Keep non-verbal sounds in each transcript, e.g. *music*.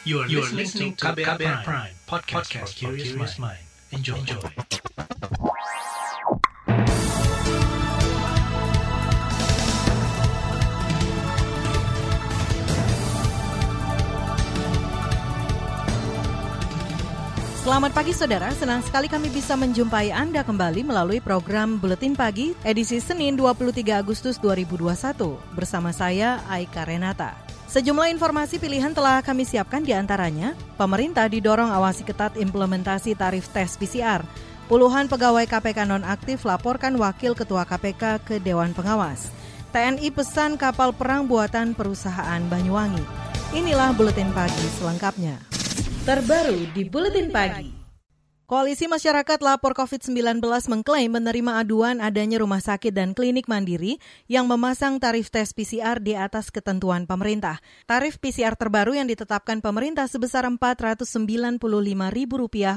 You are, you are listening to KBR, KBR Prime, Prime podcast, podcast for curious mind. Enjoy. Enjoy. Selamat pagi saudara, senang sekali kami bisa menjumpai Anda kembali melalui program Buletin Pagi edisi Senin 23 Agustus 2021 bersama saya Aika Renata. Sejumlah informasi pilihan telah kami siapkan di antaranya, pemerintah didorong awasi ketat implementasi tarif tes PCR. Puluhan pegawai KPK nonaktif laporkan wakil ketua KPK ke Dewan Pengawas. TNI pesan kapal perang buatan perusahaan Banyuwangi. Inilah Buletin Pagi selengkapnya. Terbaru di Buletin Pagi. Koalisi Masyarakat Lapor COVID-19 mengklaim menerima aduan adanya rumah sakit dan klinik mandiri yang memasang tarif tes PCR di atas ketentuan pemerintah. Tarif PCR terbaru yang ditetapkan pemerintah sebesar Rp495.000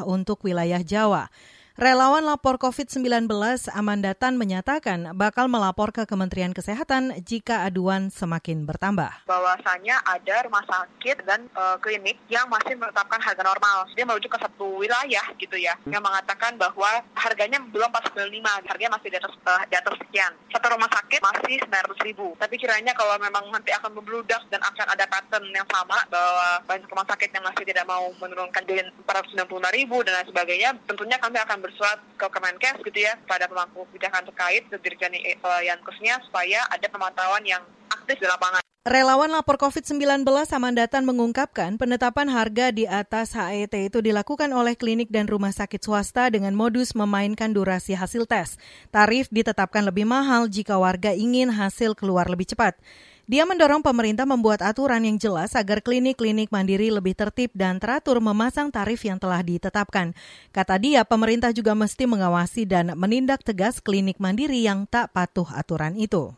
untuk wilayah Jawa. Relawan lapor COVID-19 Amandatan menyatakan bakal melapor ke Kementerian Kesehatan jika aduan semakin bertambah. Bahwasanya ada rumah sakit dan uh, klinik yang masih menetapkan harga normal. Dia merujuk ke satu wilayah gitu ya, yang mengatakan bahwa harganya belum 495, harganya masih di atas uh, di atas sekian. Satu rumah sakit masih 900 ribu. Tapi kiranya kalau memang nanti akan membludak dan akan ada pattern yang sama bahwa banyak rumah sakit yang masih tidak mau menurunkan di 495 ribu dan lain sebagainya, tentunya kami akan bersurat ke Kemenkes gitu ya pada pemangku kebijakan terkait ke Dirjen Yankesnya supaya ada pemantauan yang aktif di lapangan. Relawan lapor COVID-19 Samandatan mengungkapkan penetapan harga di atas HET itu dilakukan oleh klinik dan rumah sakit swasta dengan modus memainkan durasi hasil tes. Tarif ditetapkan lebih mahal jika warga ingin hasil keluar lebih cepat. Dia mendorong pemerintah membuat aturan yang jelas agar klinik-klinik mandiri lebih tertib dan teratur memasang tarif yang telah ditetapkan. Kata dia, pemerintah juga mesti mengawasi dan menindak tegas klinik mandiri yang tak patuh aturan itu.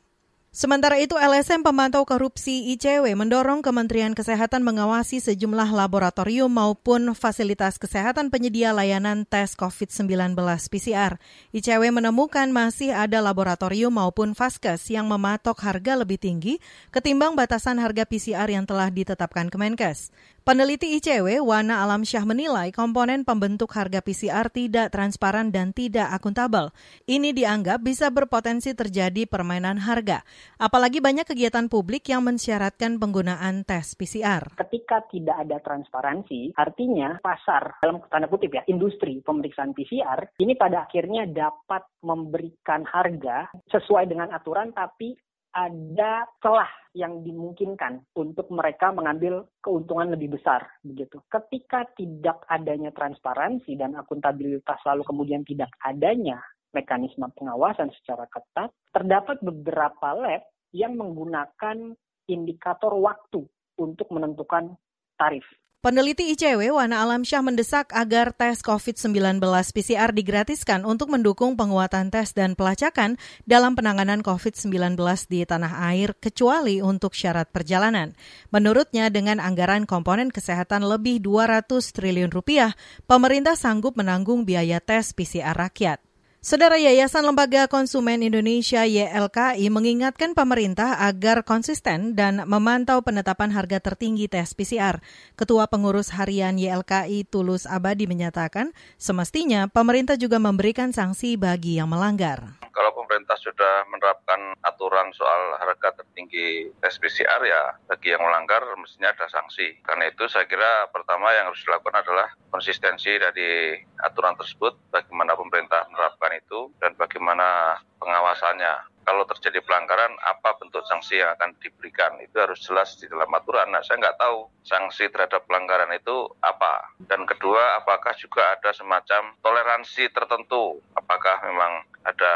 Sementara itu, LSM Pemantau Korupsi ICW mendorong Kementerian Kesehatan mengawasi sejumlah laboratorium maupun fasilitas kesehatan penyedia layanan tes COVID-19 PCR. ICW menemukan masih ada laboratorium maupun vaskes yang mematok harga lebih tinggi ketimbang batasan harga PCR yang telah ditetapkan Kemenkes. Peneliti ICW, Wana Alam Syah menilai komponen pembentuk harga PCR tidak transparan dan tidak akuntabel. Ini dianggap bisa berpotensi terjadi permainan harga. Apalagi banyak kegiatan publik yang mensyaratkan penggunaan tes PCR. Ketika tidak ada transparansi, artinya pasar, dalam tanda kutip ya, industri pemeriksaan PCR, ini pada akhirnya dapat memberikan harga sesuai dengan aturan tapi ada celah yang dimungkinkan untuk mereka mengambil keuntungan lebih besar begitu. Ketika tidak adanya transparansi dan akuntabilitas lalu kemudian tidak adanya mekanisme pengawasan secara ketat, terdapat beberapa lab yang menggunakan indikator waktu untuk menentukan tarif. Peneliti ICW Wana Alamsyah mendesak agar tes COVID-19 PCR digratiskan untuk mendukung penguatan tes dan pelacakan dalam penanganan COVID-19 di tanah air kecuali untuk syarat perjalanan. Menurutnya dengan anggaran komponen kesehatan lebih 200 triliun rupiah, pemerintah sanggup menanggung biaya tes PCR rakyat. Saudara Yayasan Lembaga Konsumen Indonesia YLKI mengingatkan pemerintah agar konsisten dan memantau penetapan harga tertinggi tes PCR. Ketua Pengurus Harian YLKI Tulus Abadi menyatakan, semestinya pemerintah juga memberikan sanksi bagi yang melanggar. Kalau pemerintah sudah menerapkan aturan soal harga tertinggi tes PCR ya bagi yang melanggar mestinya ada sanksi. Karena itu saya kira pertama yang harus dilakukan adalah konsistensi dari aturan tersebut, bagaimana pemerintah menerapkan itu dan bagaimana pengawasannya. Kalau terjadi pelanggaran, apa bentuk sanksi yang akan diberikan? Itu harus jelas di dalam aturan. Nah, saya nggak tahu sanksi terhadap pelanggaran itu apa. Dan kedua, apakah juga ada semacam toleransi tertentu? Apakah memang ada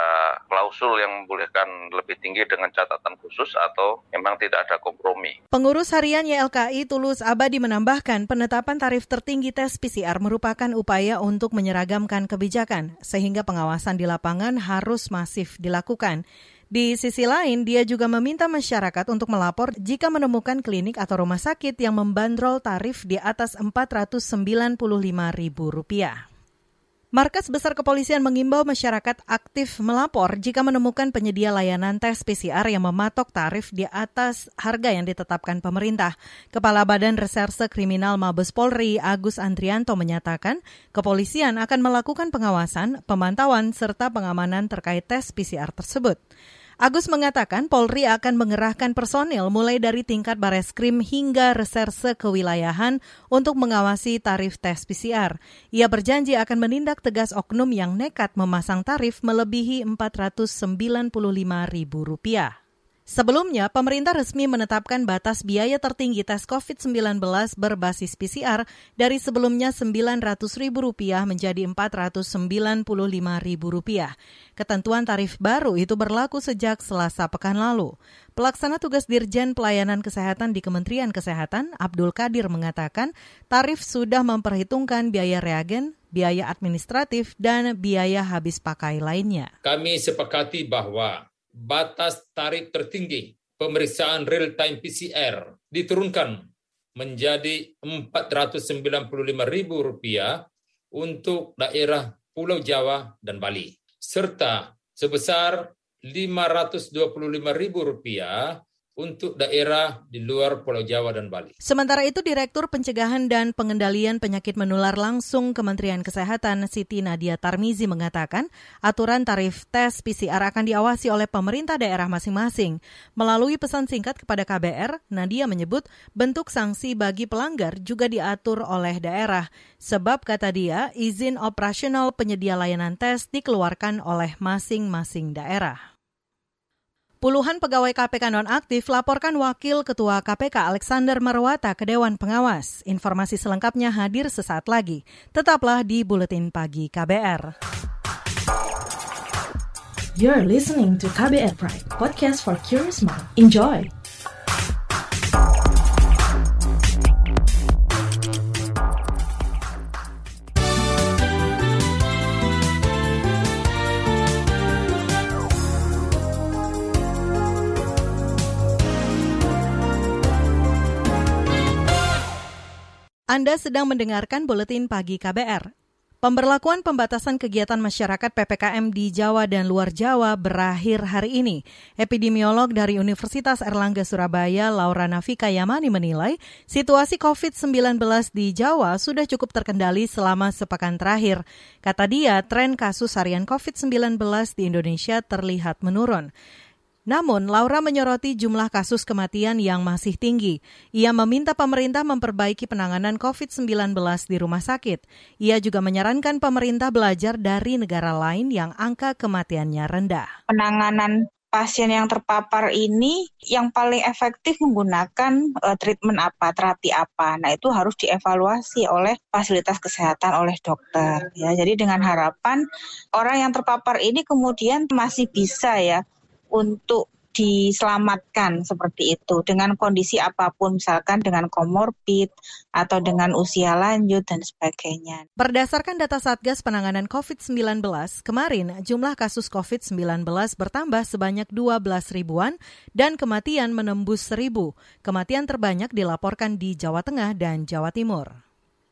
klausul yang membolehkan lebih tinggi dengan catatan khusus atau memang tidak ada kompromi. Pengurus harian YLKI Tulus Abadi menambahkan penetapan tarif tertinggi tes PCR merupakan upaya untuk menyeragamkan kebijakan sehingga pengawasan di lapangan harus masif dilakukan. Di sisi lain, dia juga meminta masyarakat untuk melapor jika menemukan klinik atau rumah sakit yang membandrol tarif di atas Rp495.000. Markas Besar Kepolisian mengimbau masyarakat aktif melapor jika menemukan penyedia layanan tes PCR yang mematok tarif di atas harga yang ditetapkan pemerintah. Kepala Badan Reserse Kriminal Mabes Polri Agus Andrianto menyatakan kepolisian akan melakukan pengawasan, pemantauan, serta pengamanan terkait tes PCR tersebut. Agus mengatakan Polri akan mengerahkan personil mulai dari tingkat Bareskrim hingga reserse kewilayahan untuk mengawasi tarif tes PCR. Ia berjanji akan menindak tegas oknum yang nekat memasang tarif melebihi Rp495.000. Sebelumnya, pemerintah resmi menetapkan batas biaya tertinggi tes COVID-19 berbasis PCR dari sebelumnya Rp900.000 menjadi Rp495.000. Ketentuan tarif baru itu berlaku sejak Selasa pekan lalu. Pelaksana tugas Dirjen Pelayanan Kesehatan di Kementerian Kesehatan, Abdul Kadir mengatakan, tarif sudah memperhitungkan biaya reagen, biaya administratif, dan biaya habis pakai lainnya. Kami sepakati bahwa batas tarif tertinggi pemeriksaan real-time PCR diturunkan menjadi Rp495.000 untuk daerah Pulau Jawa dan Bali, serta sebesar Rp525.000 untuk daerah di luar Pulau Jawa dan Bali. Sementara itu, Direktur Pencegahan dan Pengendalian Penyakit Menular langsung Kementerian Kesehatan Siti Nadia Tarmizi mengatakan aturan tarif tes PCR akan diawasi oleh pemerintah daerah masing-masing. Melalui pesan singkat kepada KBR, Nadia menyebut bentuk sanksi bagi pelanggar juga diatur oleh daerah. Sebab, kata dia, izin operasional penyedia layanan tes dikeluarkan oleh masing-masing daerah. Puluhan pegawai KPK nonaktif laporkan Wakil Ketua KPK Alexander Marwata ke Dewan Pengawas. Informasi selengkapnya hadir sesaat lagi. Tetaplah di Buletin Pagi KBR. You're listening to KBR Pride, podcast for curious mind. Enjoy! Anda sedang mendengarkan buletin pagi KBR. Pemberlakuan pembatasan kegiatan masyarakat PPKM di Jawa dan luar Jawa berakhir hari ini. Epidemiolog dari Universitas Erlangga Surabaya, Laura Nafika Yamani menilai situasi COVID-19 di Jawa sudah cukup terkendali selama sepekan terakhir. Kata dia, tren kasus harian COVID-19 di Indonesia terlihat menurun. Namun, Laura menyoroti jumlah kasus kematian yang masih tinggi. Ia meminta pemerintah memperbaiki penanganan COVID-19 di rumah sakit. Ia juga menyarankan pemerintah belajar dari negara lain yang angka kematiannya rendah. Penanganan pasien yang terpapar ini yang paling efektif menggunakan uh, treatment apa, terapi apa. Nah, itu harus dievaluasi oleh fasilitas kesehatan oleh dokter ya. Jadi dengan harapan orang yang terpapar ini kemudian masih bisa ya untuk diselamatkan seperti itu dengan kondisi apa pun misalkan dengan komorbid atau dengan usia lanjut dan sebagainya. Berdasarkan data Satgas Penanganan COVID-19, kemarin jumlah kasus COVID-19 bertambah sebanyak 12 ribuan dan kematian menembus seribu. Kematian terbanyak dilaporkan di Jawa Tengah dan Jawa Timur.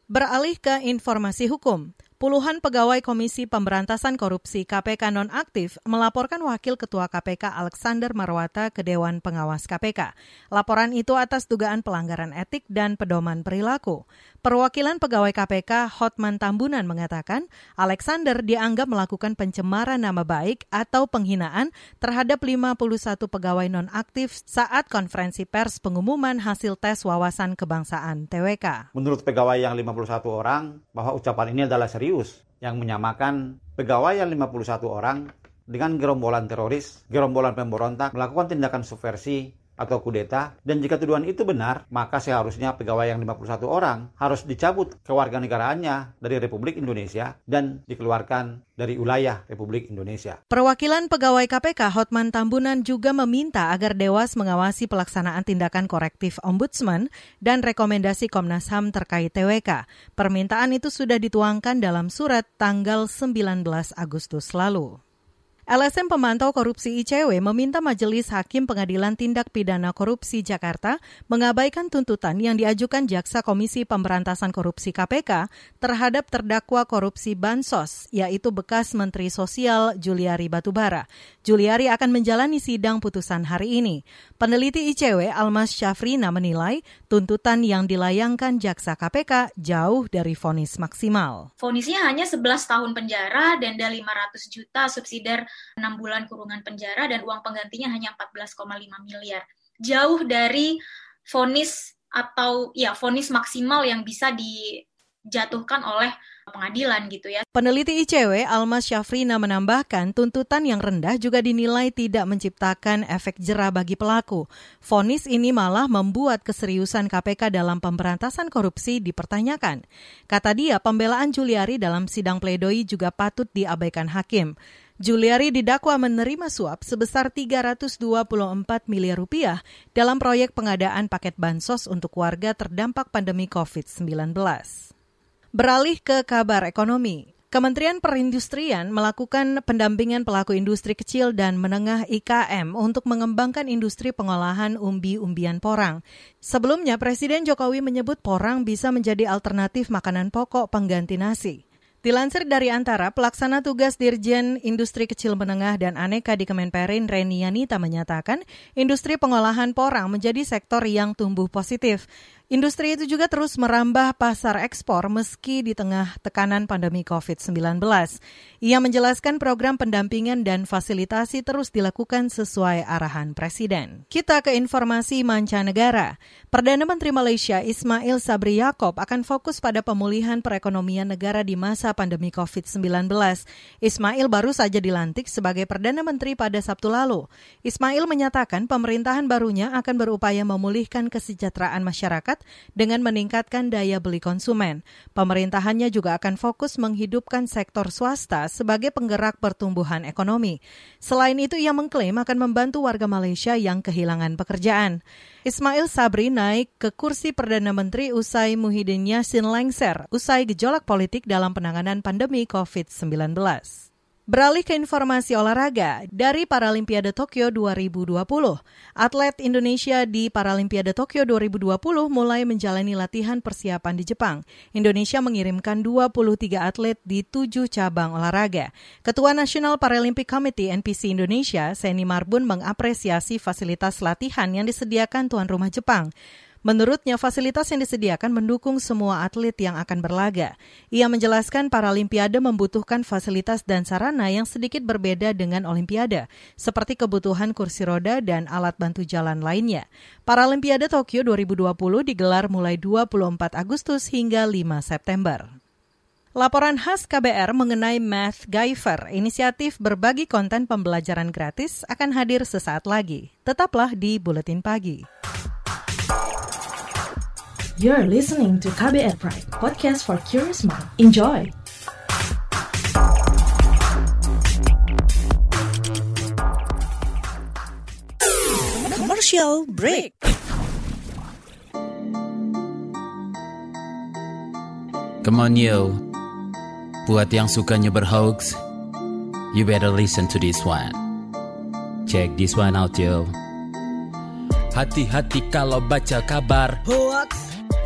Beralih ke informasi hukum. Puluhan pegawai Komisi Pemberantasan Korupsi KPK nonaktif melaporkan Wakil Ketua KPK Alexander Marwata ke Dewan Pengawas KPK. Laporan itu atas dugaan pelanggaran etik dan pedoman perilaku. Perwakilan pegawai KPK Hotman Tambunan mengatakan Alexander dianggap melakukan pencemaran nama baik atau penghinaan terhadap 51 pegawai nonaktif saat konferensi pers pengumuman hasil tes wawasan kebangsaan TWK. Menurut pegawai yang 51 orang, bahwa ucapan ini adalah serius yang menyamakan pegawai yang 51 orang dengan gerombolan teroris, gerombolan pemberontak melakukan tindakan subversi atau kudeta dan jika tuduhan itu benar maka seharusnya pegawai yang 51 orang harus dicabut kewarganegaraannya dari Republik Indonesia dan dikeluarkan dari wilayah Republik Indonesia. Perwakilan pegawai KPK Hotman Tambunan juga meminta agar Dewas mengawasi pelaksanaan tindakan korektif Ombudsman dan rekomendasi Komnas HAM terkait TWK. Permintaan itu sudah dituangkan dalam surat tanggal 19 Agustus lalu. LSM Pemantau Korupsi ICW meminta Majelis Hakim Pengadilan Tindak Pidana Korupsi Jakarta mengabaikan tuntutan yang diajukan Jaksa Komisi Pemberantasan Korupsi KPK terhadap terdakwa korupsi Bansos, yaitu bekas Menteri Sosial Juliari Batubara. Juliari akan menjalani sidang putusan hari ini. Peneliti ICW Almas Syafrina menilai tuntutan yang dilayangkan Jaksa KPK jauh dari vonis maksimal. Vonisnya hanya 11 tahun penjara, denda 500 juta, subsidiar 6 bulan kurungan penjara dan uang penggantinya hanya 14,5 miliar. Jauh dari vonis atau ya vonis maksimal yang bisa dijatuhkan oleh pengadilan gitu ya. Peneliti ICW Almas Syafrina menambahkan tuntutan yang rendah juga dinilai tidak menciptakan efek jerah bagi pelaku. Vonis ini malah membuat keseriusan KPK dalam pemberantasan korupsi dipertanyakan. Kata dia, pembelaan Juliari dalam sidang pledoi juga patut diabaikan hakim. Juliari didakwa menerima suap sebesar 324 miliar rupiah dalam proyek pengadaan paket bansos untuk warga terdampak pandemi COVID-19. Beralih ke kabar ekonomi. Kementerian Perindustrian melakukan pendampingan pelaku industri kecil dan menengah IKM untuk mengembangkan industri pengolahan umbi-umbian porang. Sebelumnya, Presiden Jokowi menyebut porang bisa menjadi alternatif makanan pokok pengganti nasi. Dilansir dari antara, pelaksana tugas Dirjen Industri Kecil Menengah dan Aneka di Kemenperin Reni Yanita menyatakan, industri pengolahan porang menjadi sektor yang tumbuh positif. Industri itu juga terus merambah pasar ekspor meski di tengah tekanan pandemi COVID-19. Ia menjelaskan program pendampingan dan fasilitasi terus dilakukan sesuai arahan Presiden. Kita ke informasi mancanegara. Perdana Menteri Malaysia Ismail Sabri Yaakob akan fokus pada pemulihan perekonomian negara di masa pandemi COVID-19. Ismail baru saja dilantik sebagai Perdana Menteri pada Sabtu lalu. Ismail menyatakan pemerintahan barunya akan berupaya memulihkan kesejahteraan masyarakat dengan meningkatkan daya beli konsumen. Pemerintahannya juga akan fokus menghidupkan sektor swasta sebagai penggerak pertumbuhan ekonomi. Selain itu, ia mengklaim akan membantu warga Malaysia yang kehilangan pekerjaan. Ismail Sabri naik ke kursi Perdana Menteri usai Muhyiddin Yassin lengser, usai gejolak politik dalam penanganan pandemi COVID-19. Beralih ke informasi olahraga, dari Paralimpiade Tokyo 2020, atlet Indonesia di Paralimpiade Tokyo 2020 mulai menjalani latihan persiapan di Jepang. Indonesia mengirimkan 23 atlet di tujuh cabang olahraga. Ketua National Paralympic Committee NPC Indonesia, Seni Marbun mengapresiasi fasilitas latihan yang disediakan tuan rumah Jepang. Menurutnya, fasilitas yang disediakan mendukung semua atlet yang akan berlaga. Ia menjelaskan Paralimpiade membutuhkan fasilitas dan sarana yang sedikit berbeda dengan Olimpiade, seperti kebutuhan kursi roda dan alat bantu jalan lainnya. Paralimpiade Tokyo 2020 digelar mulai 24 Agustus hingga 5 September. Laporan khas KBR mengenai Math Giver, inisiatif berbagi konten pembelajaran gratis, akan hadir sesaat lagi. Tetaplah di Buletin Pagi. You're listening to KBR Pride, podcast for curious mind. Enjoy! Commercial break. Come on yo, buat yang sukanya berhoax, you better listen to this one. Check this one out yo. Hati-hati kalau baca kabar Hoax.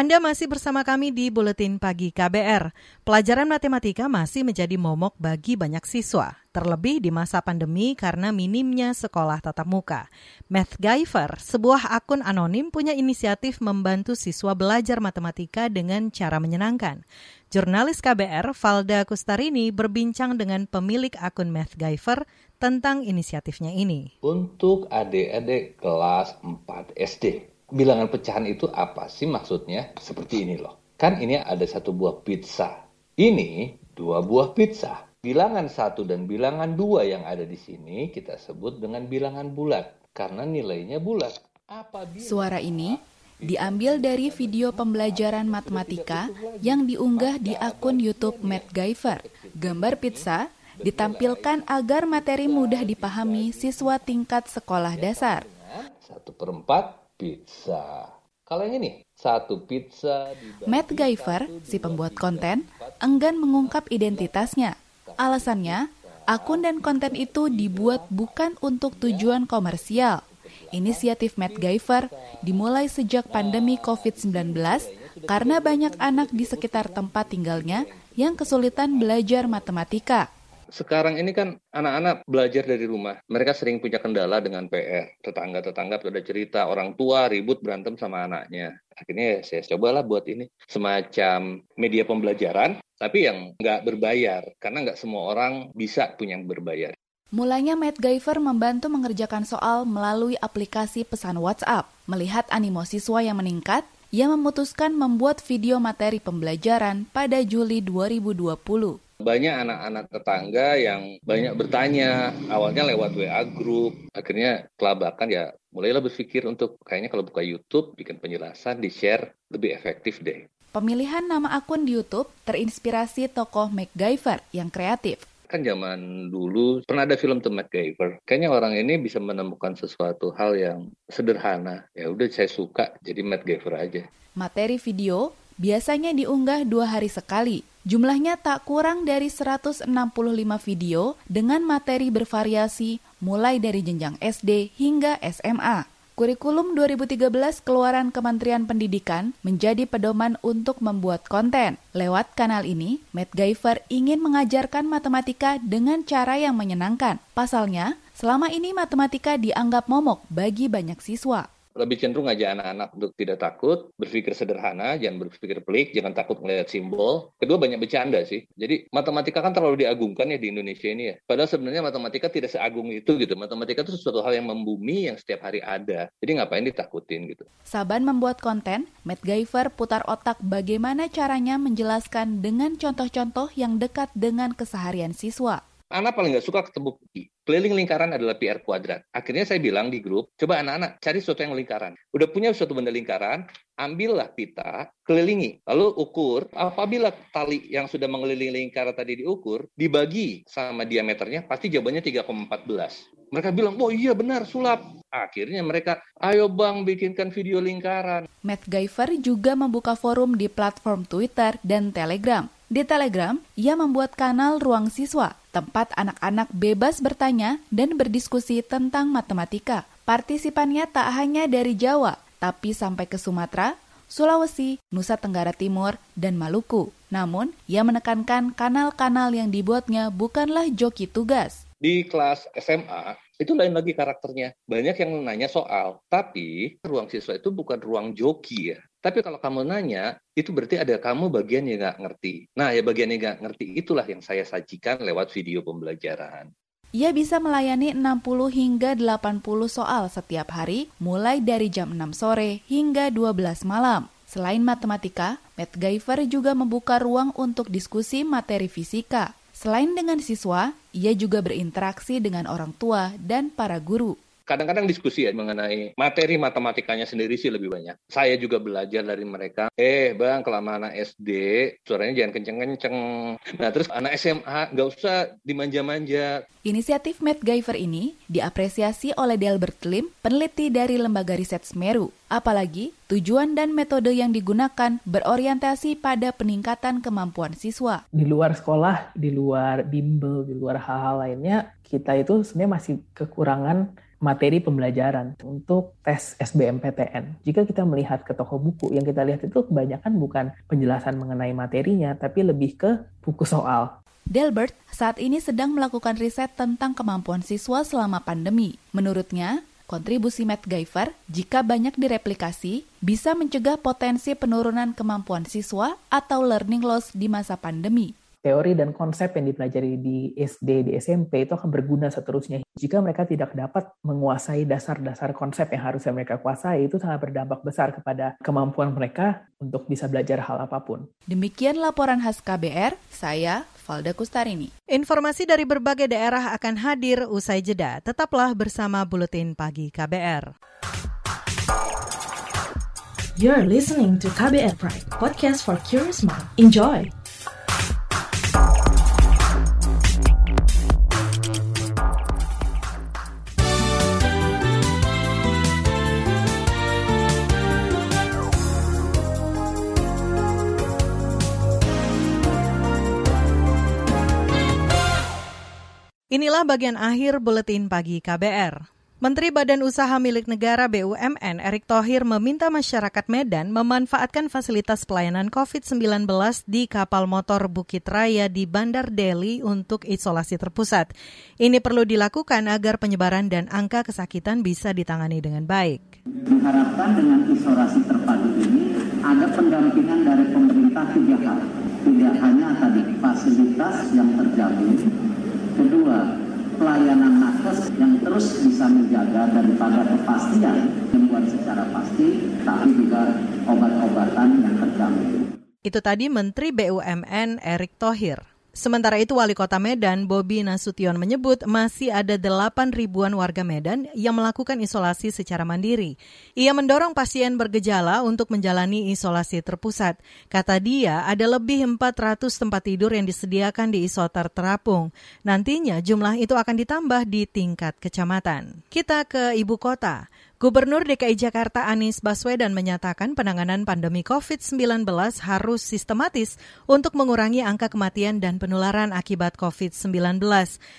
Anda masih bersama kami di Buletin Pagi KBR. Pelajaran matematika masih menjadi momok bagi banyak siswa, terlebih di masa pandemi karena minimnya sekolah tatap muka. MathGyver, sebuah akun anonim punya inisiatif membantu siswa belajar matematika dengan cara menyenangkan. Jurnalis KBR Valda Kustarini berbincang dengan pemilik akun MathGyver tentang inisiatifnya ini. Untuk adik-adik kelas 4 SD, bilangan pecahan itu apa sih maksudnya? Seperti ini loh. Kan ini ada satu buah pizza. Ini dua buah pizza. Bilangan satu dan bilangan dua yang ada di sini kita sebut dengan bilangan bulat karena nilainya bulat. Apabila Suara ini diambil dari video pembelajaran matematika yang diunggah di akun YouTube MathGyver. Gambar pizza ditampilkan agar materi mudah dipahami siswa tingkat sekolah dasar. Satu perempat pizza. Kalau yang ini, satu pizza Matt Guyver, si pembuat konten, enggan mengungkap identitasnya. Alasannya, akun dan konten itu dibuat bukan untuk tujuan komersial. Inisiatif Matt Guyver dimulai sejak pandemi COVID-19 karena banyak anak di sekitar tempat tinggalnya yang kesulitan belajar matematika sekarang ini kan anak-anak belajar dari rumah. Mereka sering punya kendala dengan PR. Tetangga-tetangga pada cerita orang tua ribut berantem sama anaknya. Akhirnya saya cobalah buat ini semacam media pembelajaran, tapi yang nggak berbayar. Karena nggak semua orang bisa punya yang berbayar. Mulanya Matt Guyver membantu mengerjakan soal melalui aplikasi pesan WhatsApp. Melihat animo siswa yang meningkat, ia memutuskan membuat video materi pembelajaran pada Juli 2020 banyak anak-anak tetangga yang banyak bertanya awalnya lewat WA group akhirnya kelabakan ya mulailah berpikir untuk kayaknya kalau buka YouTube bikin penjelasan di share lebih efektif deh Pemilihan nama akun di YouTube terinspirasi tokoh MacGyver yang kreatif kan zaman dulu pernah ada film The MacGyver. Kayaknya orang ini bisa menemukan sesuatu hal yang sederhana. Ya udah saya suka jadi MacGyver aja. Materi video biasanya diunggah dua hari sekali. Jumlahnya tak kurang dari 165 video dengan materi bervariasi mulai dari jenjang SD hingga SMA. Kurikulum 2013 keluaran Kementerian Pendidikan menjadi pedoman untuk membuat konten. Lewat kanal ini, Matt Guyver ingin mengajarkan matematika dengan cara yang menyenangkan. Pasalnya, selama ini matematika dianggap momok bagi banyak siswa lebih cenderung aja anak-anak untuk tidak takut, berpikir sederhana, jangan berpikir pelik, jangan takut melihat simbol. Kedua banyak bercanda sih. Jadi matematika kan terlalu diagungkan ya di Indonesia ini ya. Padahal sebenarnya matematika tidak seagung itu gitu. Matematika itu sesuatu hal yang membumi yang setiap hari ada. Jadi ngapain ditakutin gitu. Saban membuat konten, Matt Guyver putar otak bagaimana caranya menjelaskan dengan contoh-contoh yang dekat dengan keseharian siswa. Anak paling nggak suka ketemu pi. Keliling lingkaran adalah PR kuadrat. Akhirnya saya bilang di grup, coba anak-anak cari sesuatu yang lingkaran. Udah punya suatu benda lingkaran, ambillah pita, kelilingi. Lalu ukur, apabila tali yang sudah mengelilingi lingkaran tadi diukur, dibagi sama diameternya, pasti jawabannya 3,14. Mereka bilang, oh iya benar, sulap. Akhirnya mereka, ayo bang bikinkan video lingkaran. Matt Guyver juga membuka forum di platform Twitter dan Telegram di Telegram, ia membuat kanal Ruang Siswa, tempat anak-anak bebas bertanya dan berdiskusi tentang matematika. Partisipannya tak hanya dari Jawa, tapi sampai ke Sumatera, Sulawesi, Nusa Tenggara Timur, dan Maluku. Namun, ia menekankan kanal-kanal yang dibuatnya bukanlah joki tugas. Di kelas SMA, itu lain lagi karakternya. Banyak yang nanya soal, tapi ruang siswa itu bukan ruang joki ya. Tapi kalau kamu nanya, itu berarti ada kamu bagian yang nggak ngerti. Nah, ya bagian yang nggak ngerti itulah yang saya sajikan lewat video pembelajaran. Ia bisa melayani 60 hingga 80 soal setiap hari, mulai dari jam 6 sore hingga 12 malam. Selain matematika, Matt Guyver juga membuka ruang untuk diskusi materi fisika. Selain dengan siswa, ia juga berinteraksi dengan orang tua dan para guru kadang-kadang diskusi ya mengenai materi matematikanya sendiri sih lebih banyak. Saya juga belajar dari mereka. Eh bang, kelamaan anak SD, suaranya jangan kenceng-kenceng. Nah terus anak SMA nggak usah dimanja-manja. Inisiatif Matt Guyver ini diapresiasi oleh Delbert Lim, peneliti dari Lembaga Riset Semeru. Apalagi tujuan dan metode yang digunakan berorientasi pada peningkatan kemampuan siswa. Di luar sekolah, di luar bimbel, di luar hal-hal lainnya, kita itu sebenarnya masih kekurangan materi pembelajaran untuk tes SBMPTN. Jika kita melihat ke toko buku, yang kita lihat itu kebanyakan bukan penjelasan mengenai materinya, tapi lebih ke buku soal. Delbert saat ini sedang melakukan riset tentang kemampuan siswa selama pandemi. Menurutnya, kontribusi MacGyver jika banyak direplikasi bisa mencegah potensi penurunan kemampuan siswa atau learning loss di masa pandemi teori dan konsep yang dipelajari di SD, di SMP itu akan berguna seterusnya. Jika mereka tidak dapat menguasai dasar-dasar konsep yang harusnya mereka kuasai, itu sangat berdampak besar kepada kemampuan mereka untuk bisa belajar hal apa pun. Demikian laporan khas KBR, saya Valda Kustarini. Informasi dari berbagai daerah akan hadir usai jeda. Tetaplah bersama Buletin Pagi KBR. You're listening to KBR Pride, podcast for curious mind. Enjoy! Inilah bagian akhir buletin pagi KBR. Menteri Badan Usaha Milik Negara BUMN Erick Thohir meminta masyarakat Medan memanfaatkan fasilitas pelayanan COVID-19 di kapal motor Bukit Raya di Bandar Deli untuk isolasi terpusat. Ini perlu dilakukan agar penyebaran dan angka kesakitan bisa ditangani dengan baik. Diharapkan dengan isolasi terpadu ini ada pendampingan dari pemerintah tiga hal. Tidak hanya tadi fasilitas yang terjamin, Kedua, pelayanan nakes yang terus bisa menjaga daripada kepastian membuat secara pasti, tapi juga obat-obatan yang terjamin. Itu tadi Menteri BUMN Erick Thohir. Sementara itu Wali Kota Medan Bobi Nasution menyebut masih ada 8 ribuan warga Medan yang melakukan isolasi secara mandiri. Ia mendorong pasien bergejala untuk menjalani isolasi terpusat. Kata dia ada lebih 400 tempat tidur yang disediakan di isoter terapung. Nantinya jumlah itu akan ditambah di tingkat kecamatan. Kita ke ibu kota. Gubernur DKI Jakarta Anies Baswedan menyatakan penanganan pandemi COVID-19 harus sistematis untuk mengurangi angka kematian dan penularan akibat COVID-19.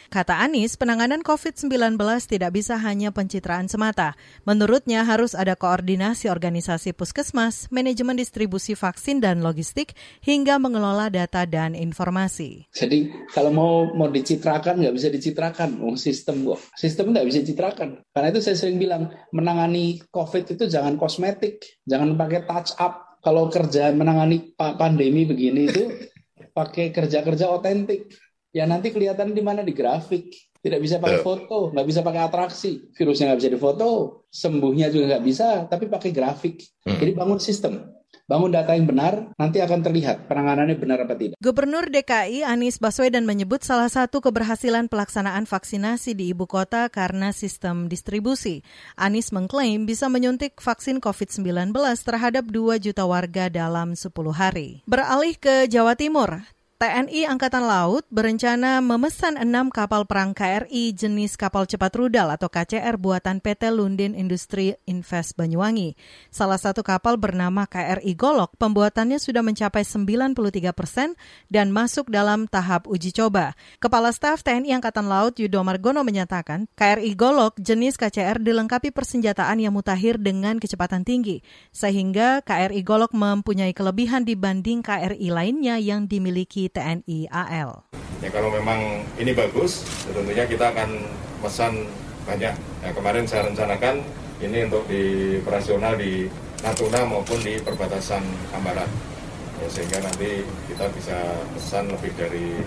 Kata Anies, penanganan COVID-19 tidak bisa hanya pencitraan semata. Menurutnya harus ada koordinasi organisasi puskesmas, manajemen distribusi vaksin dan logistik, hingga mengelola data dan informasi. Jadi kalau mau mau dicitrakan nggak bisa dicitrakan, oh, sistem kok. Sistem nggak bisa dicitrakan. Karena itu saya sering bilang, menang menangani COVID itu jangan kosmetik, jangan pakai touch up. Kalau kerja menangani pandemi begini itu *laughs* pakai kerja-kerja otentik. Ya nanti kelihatan di mana di grafik. Tidak bisa pakai foto, nggak bisa pakai atraksi. Virusnya nggak bisa difoto, sembuhnya juga nggak bisa, tapi pakai grafik. Hmm. Jadi bangun sistem bangun data yang benar, nanti akan terlihat penanganannya benar apa tidak. Gubernur DKI Anies Baswedan menyebut salah satu keberhasilan pelaksanaan vaksinasi di ibu kota karena sistem distribusi. Anies mengklaim bisa menyuntik vaksin COVID-19 terhadap 2 juta warga dalam 10 hari. Beralih ke Jawa Timur, TNI Angkatan Laut berencana memesan enam kapal perang KRI jenis kapal cepat rudal atau KCR buatan PT Lundin Industri Invest Banyuwangi. Salah satu kapal bernama KRI Golok, pembuatannya sudah mencapai 93 persen dan masuk dalam tahap uji coba. Kepala Staf TNI Angkatan Laut Yudo Margono menyatakan, KRI Golok jenis KCR dilengkapi persenjataan yang mutakhir dengan kecepatan tinggi, sehingga KRI Golok mempunyai kelebihan dibanding KRI lainnya yang dimiliki TNI AL. Ya kalau memang ini bagus, ya tentunya kita akan pesan banyak. Ya, kemarin saya rencanakan ini untuk di operasional di Natuna maupun di perbatasan Ambarat. Ya, sehingga nanti kita bisa pesan lebih dari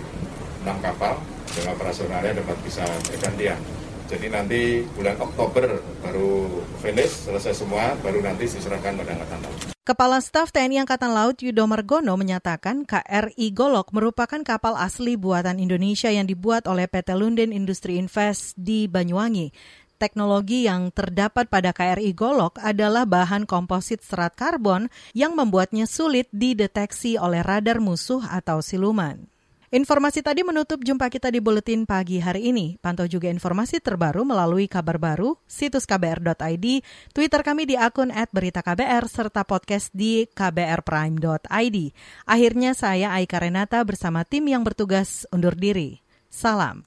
enam kapal dengan operasionalnya dapat bisa bergantian. Jadi nanti bulan Oktober baru finish, selesai semua, baru nanti diserahkan pada Angkatan Laut. Kepala Staf TNI Angkatan Laut Yudo Margono menyatakan KRI Golok merupakan kapal asli buatan Indonesia yang dibuat oleh PT Lundin Industri Invest di Banyuwangi. Teknologi yang terdapat pada KRI Golok adalah bahan komposit serat karbon yang membuatnya sulit dideteksi oleh radar musuh atau siluman. Informasi tadi menutup jumpa kita di Buletin Pagi hari ini. Pantau juga informasi terbaru melalui kabar baru, situs kbr.id, Twitter kami di akun @beritaKBR, serta podcast di kbrprime.id. Akhirnya saya Aika Renata bersama tim yang bertugas undur diri. Salam.